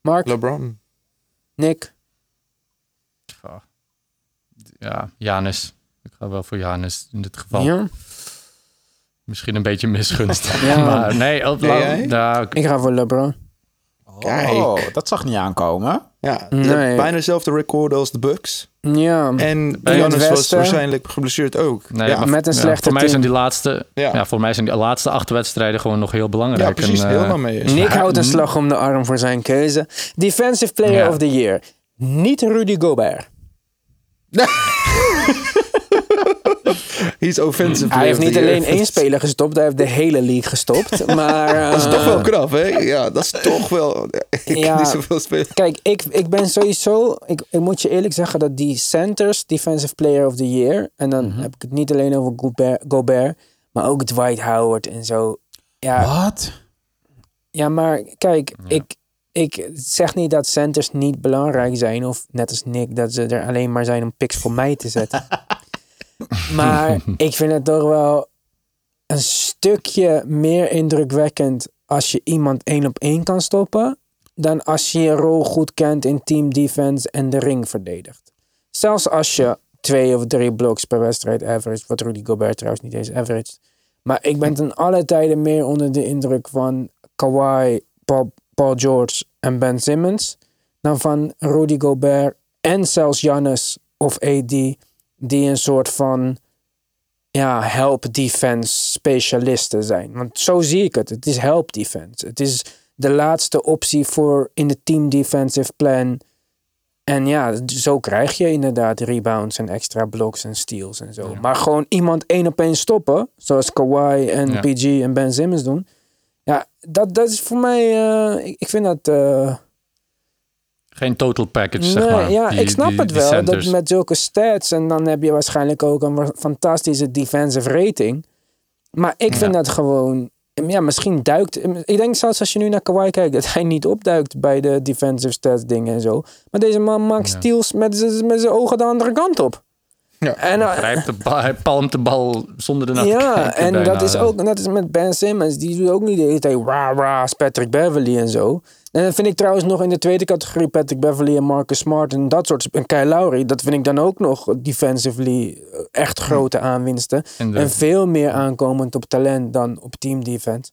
Mark? LeBron. Nick? Ja, Janis. Ik ga wel voor Janis in dit geval. Ja? Misschien een beetje misgunst. Ja. maar nee, op, jij? nou, Ik ga voor LeBron. Kijk. Oh, dat zag niet aankomen. Ja, Nee. bijna dezelfde record als de Bucks. Ja. En Giannis was waarschijnlijk geblesseerd ook. nee, ja, maar met een ja, slechte Voor mij zijn die laatste, Ja. ja. voor mij zijn die laatste acht wedstrijden gewoon nog heel belangrijk. ja, precies. En, helemaal mee. eens. Nick houdt een slag om de arm voor zijn keuze. Defensive Player Ja. of the Year. Niet Rudy Gobert. He's offensive. Hij heeft niet alleen één speler gestopt, hij heeft de hele league gestopt. Maar, Dat is toch eh, wel knap, hè? Ja, dat is toch wel... Ik Ja. niet zoveel spelen. Kijk, ik, ik ben sowieso. Ik, ik moet je eerlijk zeggen dat die centers, Defensive Player of the Year. En dan Mhm. heb ik het niet alleen over Gobert, Gobert, maar ook Dwight Howard en zo. Ja, Wat? ja maar kijk, ik, ik zeg niet dat centers niet belangrijk zijn. Of net als Nick, dat ze er alleen maar zijn om picks voor mij te zetten. maar ik vind het toch wel een stukje meer indrukwekkend als je iemand één op één kan stoppen. Dan als je je rol goed kent in team defense en de ring verdedigt. Zelfs als je twee of drie blocks per wedstrijd average. Wat Rudy Gobert trouwens niet eens average. Maar ik ben ten alle tijden meer onder de indruk van Kawhi, Paul, Paul George en Ben Simmons. Dan van Rudy Gobert en zelfs Giannis of AD. Die een soort van ja, help defense specialisten zijn. Want zo zie ik het. Het is help defense. Het is de laatste optie voor in de team defensive plan. En ja, zo krijg je inderdaad rebounds en extra blocks en steals en zo. Maar gewoon iemand één op één stoppen, zoals Kawhi en Ja. PG en Ben Simmons doen. Ja, dat, dat is voor mij, eh, ik, ik vind dat... eh, Geen total package, zeg maar. ja, Die- ik snap die- het die wel. Dat met zulke stats en dan heb je waarschijnlijk ook een fantastische defensive rating. Maar ik vind dat gewoon. Ja, misschien duikt. Ik denk zelfs als je nu naar Kawhi kijkt, dat hij niet opduikt bij de defensive stats dingen en zo. Maar deze man maakt Ja. steals met met zijn ogen de andere kant op. Ja. En, Grijpt de bal, hij palmt de bal zonder ernaar te ja, kijken. en bijna. dat is ook net als met Ben Simmons. Die doet ook niet de hele tijd rah rah Patrick Beverly en zo. En dan vind ik trouwens nog in de tweede categorie Patrick Beverly en Marcus Smart en dat soort. En Kyle Lowry, dat vind ik dan ook nog defensively echt grote aanwinsten. En veel meer aankomend op talent dan op team defense.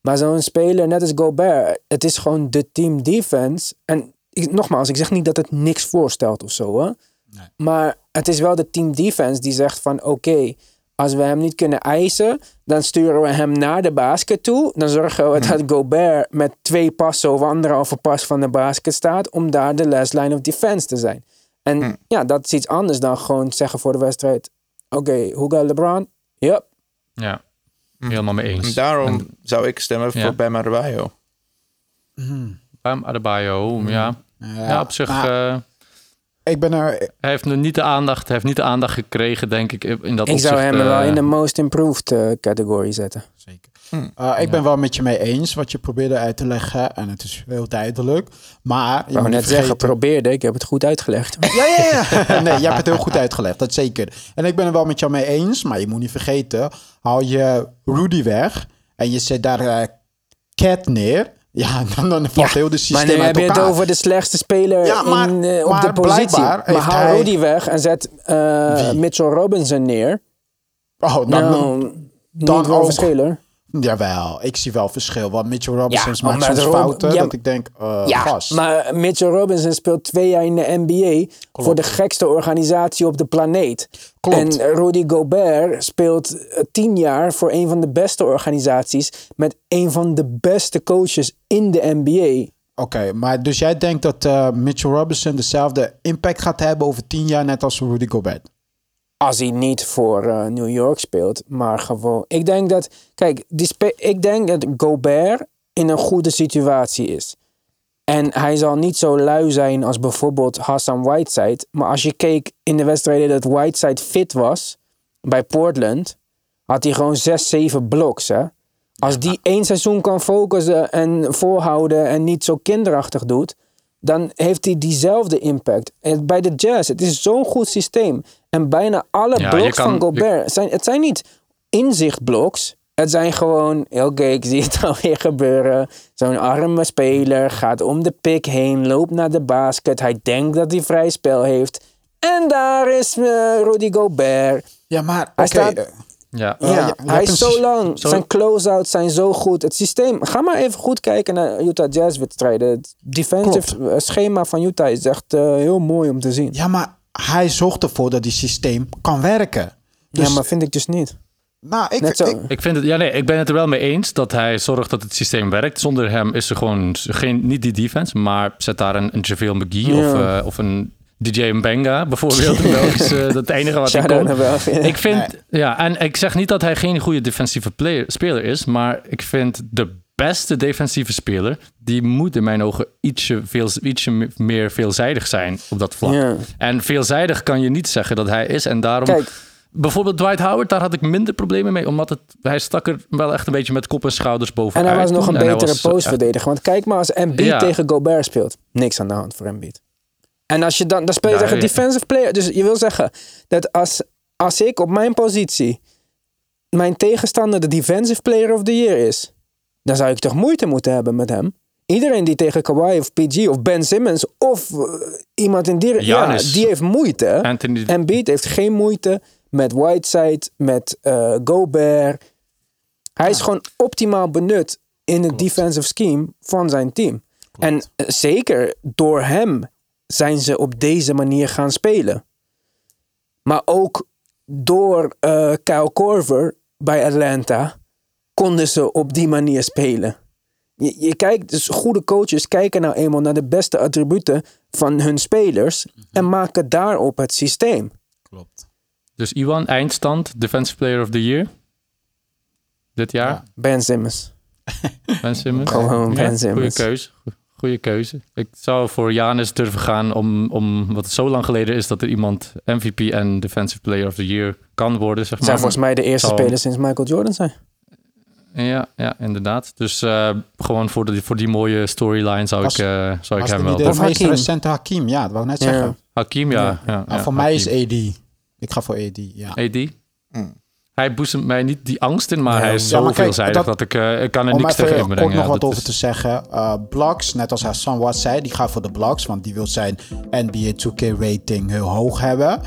Maar zo'n speler, net als Gobert, het is gewoon de team defense. En ik, nogmaals, ik zeg niet dat het niks voorstelt of zo. Hoor. Maar het is wel de team defense die zegt van oké, als we hem niet kunnen eisen, dan sturen we hem naar de basket toe. Dan zorgen we dat Gobert met twee passen of anderhalve pas van de basket staat om daar de last line of defense te zijn. En ja, dat is iets anders dan gewoon zeggen voor de wedstrijd, oké, hoe gaat LeBron? Yep. Ja, helemaal mee eens. En daarom En zou ik stemmen voor Ja. Bam Adebayo. Bam Adebayo, ja. Ja, op zich... maar eh, ik ben er... hij heeft nu niet de aandacht, hij heeft niet de aandacht gekregen, denk ik, in dat Ik zou hem wel eh, in de most improved eh, categorie zetten. Zeker. Uh, ik ben wel met je mee eens wat je probeerde uit te leggen. En het is heel duidelijk. Maar je moet net niet zeggen, vergeten... probeerde, ik heb het goed uitgelegd. Ja, ja, ja. nee, je hebt het heel goed uitgelegd, dat zeker. En ik ben er wel met jou mee eens, maar je moet niet vergeten, haal je Rudy weg en je zet daar eh, Cat neer, ja, dan, dan valt heel de Maar systeem nu uit heb je het over de slechtste speler Ja, maar- in, eh, op maar de positie. Maar haal hij- Rudy weg en zet Wie? Mitchell Robinson neer. Oh, dan, nou, dan wel verschil hoor. Jawel, ik zie wel verschil. Want Mitchell Robinson Ja, maakt maar soms Rob- fouten ja, dat ik denk, eh Ja, gast. maar Mitchell Robinson speelt twee jaar in de NBA voor de gekste organisatie op de planeet. Klopt. En Rudy Gobert speelt eh, tien jaar voor een van de beste organisaties met een van de beste coaches in de NBA. Oké, maar dus jij denkt dat eh, Mitchell Robinson dezelfde impact gaat hebben over tien jaar net als Rudy Gobert? Als hij niet voor eh, New York speelt, maar gewoon. Ik denk dat. Kijk, die ik denk dat Gobert in een goede situatie is. En hij zal niet zo lui zijn als bijvoorbeeld Hassan Whiteside. Maar als je keek in de wedstrijden dat Whiteside fit was bij Portland, had hij gewoon 6, 7 bloks. Hè? Als die één seizoen kan focussen en volhouden en niet zo kinderachtig doet, dan heeft hij diezelfde impact. Bij de Jazz, het is zo'n goed systeem. En bijna alle Ja, bloks kan- van Gobert, zijn, het zijn niet inzichtbloks. Het zijn gewoon, oké, ik zie het alweer gebeuren. Zo'n arme speler gaat om de pick heen, loopt naar de basket. Hij denkt dat hij vrij spel heeft. En daar is eh, Rudy Gobert. Ja, maar Hij oké, staat- Ja. Hij is zo lang. zo- Zijn close-outs zijn zo goed. Het systeem. Ga maar even goed kijken naar Utah Jazz wedstrijden. Het defensive eh, schema van Utah is echt eh, heel mooi om te zien. ja, maar hij zorgt ervoor dat die systeem kan werken. Dus, ja, maar vind ik dus niet. Nou, ik, Net zo. ik, Ik vind het, ja, nee, ik ben het er wel mee eens dat hij zorgt dat het systeem werkt. Zonder hem is er gewoon geen, niet die defense, maar zet daar een, een JaVale McGee Ja. of, eh, of een DJ Mbenga bijvoorbeeld. eh, dat enige wat ik kon. Ik vind, ja, en ik zeg niet dat hij geen goede defensieve player, speler is, maar ik vind de beste defensieve speler, die moet in mijn ogen ietsje, veel, ietsje meer veelzijdig zijn op dat vlak. Ja. En veelzijdig kan je niet zeggen dat hij is en daarom... Kijk, Bijvoorbeeld Dwight Howard, daar had ik minder problemen mee. Omdat het, hij stak er wel echt een beetje met kop en schouders en bovenuit. hij was nog een En betere postverdediger. Want kijk maar, als Embiid Ja. tegen Gobert speelt, niks aan de hand voor Embiid. En als je dan, dan speel je tegen ja. defensive player. Dus je wil zeggen dat als, als ik op mijn positie mijn tegenstander de defensive player of the year is, dan zou ik toch moeite moeten hebben met hem. Iedereen die tegen Kawhi of PG of Ben Simmons of eh, iemand in die... Ja, die heeft moeite. Embiid heeft geen moeite met Whiteside, met eh, Gobert. Hij is gewoon optimaal benut in het defensive scheme van zijn team. En eh, zeker door hem zijn ze op deze manier gaan spelen. Maar ook door eh Kyle Korver bij Atlanta konden ze op die manier spelen. Je, je kijkt, dus goede coaches kijken nou eenmaal naar de beste attributen van hun spelers en maken daarop het systeem. Klopt. Dus Iwan, eindstand, Defensive Player of the Year. Dit jaar, Ja. Ben Simmons. Ben Simmons. Gewoon Ben Goede Simmons. keuze. Goede keuze. Ik zou voor Janis durven gaan, om, om, wat het zo lang geleden is dat er iemand MVP en Defensive Player of the Year kan worden. Zeg Ze zijn maar. volgens mij de eerste Zal- spelers sinds Michael Jordan zijn. Ja, ja, inderdaad. Dus eh, gewoon voor, de, voor die mooie storyline zou Was- ik, eh, zou ik Was hem wel de Of meest Hakim. recente Hakim? Ja, dat wou ik net Ja. zeggen. Hakim, ja. ja, Nou, ja, voor mij is. AD. Ik ga voor AD, ja. AD. Mm. Hij boezemt mij niet die angst in, maar hij is ja, zo veelzijdig dat, dat- ik, eh, ik kan er Om niks tegen inbrengen. kort nog Ja, wat over is- te zeggen. eh Blocks, net als Hassan wat zei, die gaat voor de Blocks, want die wil zijn NBA 2K rating heel hoog hebben.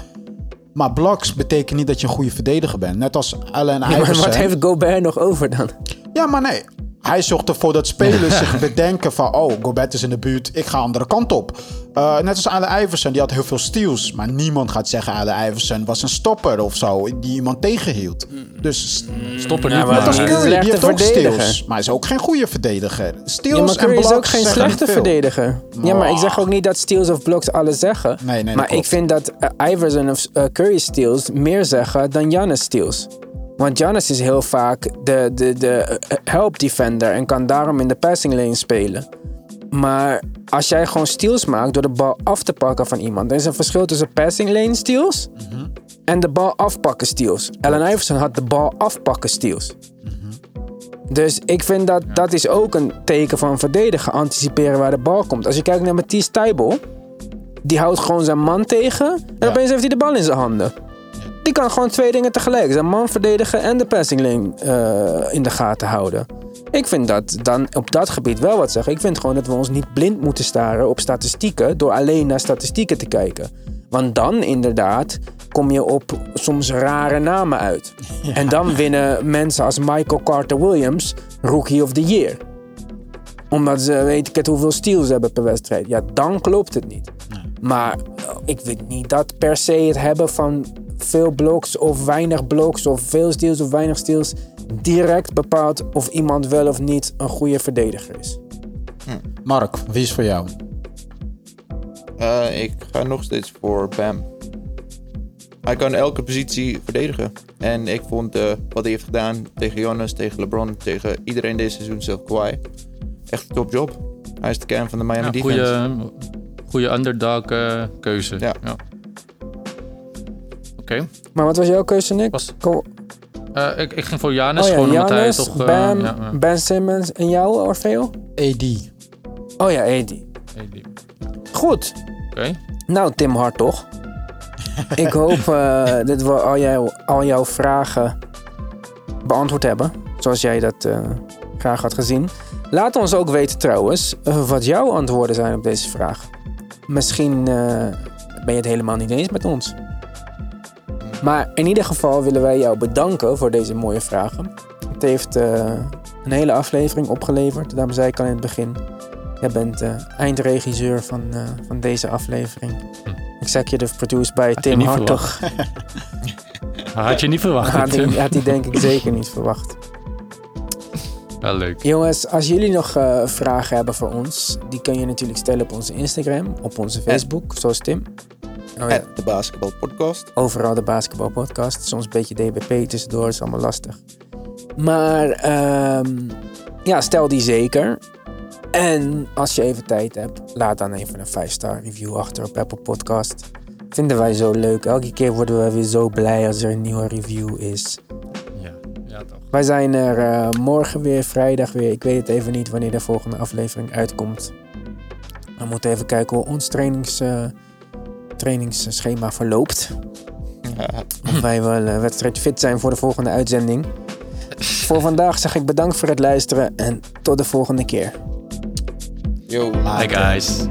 Maar Blocks betekent niet dat je een goede verdediger bent. Net als Allen Ja, maar Iverson. wat heeft Gobert nog over dan? Ja, maar nee. Hij zorgt ervoor dat spelers zich bedenken van... oh, Gobert is in de buurt, ik ga andere kant op. Eh, net als Allen Iverson, die had heel veel steals. Maar niemand gaat zeggen Allen Iverson was een stopper of zo... die iemand tegenhield. Dus Stopper Ja, niet, maar net als Curry, die slechte heeft ook steals. Maar hij is ook geen goede verdediger. Steals Ja, maar en is ook geen slechte verdediger. Ja, maar ik zeg ook niet dat steals of blocks alles zeggen. Nee, nee, maar ik vind dat eh, Iverson of eh, Curry steals meer zeggen dan Giannis steals. Want Giannis is heel vaak de, de, de help defender en kan daarom in de passing lane spelen. Maar als jij gewoon steals maakt door de bal af te pakken van iemand, dan is er een verschil tussen passing lane steals Mhm. en de bal afpakken steals. Allen Iverson had de bal afpakken steals. Dus ik vind dat dat is ook een teken van verdedigen, anticiperen waar de bal komt. Als je kijkt naar Matisse Tybel, die houdt gewoon zijn man tegen en Ja. opeens heeft hij de bal in zijn handen. Die kan gewoon twee dingen tegelijk, zijn man verdedigen en de passing lane eh, in de gaten houden. Ik vind dat dan op dat gebied wel wat zeggen. Ik vind gewoon dat we ons niet blind moeten staren op statistieken door alleen naar statistieken te kijken. Want dan inderdaad kom je op soms rare namen uit. En dan winnen mensen als Michael Carter Williams Rookie of the Year. Omdat ze weet ik het hoeveel steals hebben per wedstrijd. Ja, dan klopt het niet. Maar ik weet niet dat per se het hebben van veel blocks of weinig blocks of veel steals of weinig steals direct bepaalt of iemand wel of niet een goede verdediger is. Mark, wie is voor jou? Eh, ik ga nog steeds voor Bam. Hij kan elke positie verdedigen. En ik vond eh, wat hij heeft gedaan tegen Jonas, tegen LeBron, tegen iedereen deze seizoen, zelf Kawhi. Echt een topjob. Hij is de kern van de Miami Ja, defense. goede, goede underdog eh, keuze. Ja. Oké. Maar wat was jouw keuze, Nick? Was- Ko- Eh, ik, ik ging voor Janis, oh ja, gewoon omdat hij Giannis, toch... eh, Bam, ja, ja. Ben Simmons en jou, Orfeo? AD. Oh ja, AD. Die- Goed. Oké. Nou, Tim Hartog. ik hoop eh, dat we al, jouw al jouw vragen beantwoord hebben. Zoals jij dat eh, graag had gezien. Laat ons ook weten trouwens wat jouw antwoorden zijn op deze vraag. Misschien eh, ben je het helemaal niet eens met ons. Maar in ieder geval willen wij jou bedanken voor deze mooie vragen. Het heeft eh, een hele aflevering opgeleverd. Daarom zei ik al in het begin. Jij bent eh, eindregisseur van, eh, van deze aflevering. Executive produced bij Had je Tim Hartog. Had je niet verwacht. Had hij, had hij denk ik zeker niet verwacht. Wel leuk. Jongens, als jullie nog vragen hebben voor ons, die kun je natuurlijk stellen op onze Instagram, op onze Facebook, zoals Tim. Oh, ja. De basketbalpodcast. Overal de basketbalpodcast. Soms een beetje DBP tussendoor, is allemaal lastig. Maar ehm, ja, stel die zeker. En als je even tijd hebt, laat dan even een 5-star review achter op Apple Podcast. Vinden wij zo leuk. Elke keer worden we weer zo blij als er een nieuwe review is. Ja, ja toch. Wij zijn er eh, morgen weer, vrijdag weer. Ik weet het even niet wanneer de volgende aflevering uitkomt. We moeten even kijken hoe ons trainings, eh, trainingsschema verloopt. Ja. Of wij wel uh, wedstrijd fit zijn voor de volgende uitzending. Voor vandaag zeg ik bedankt voor het luisteren en tot de volgende keer. Yo. Hi guys.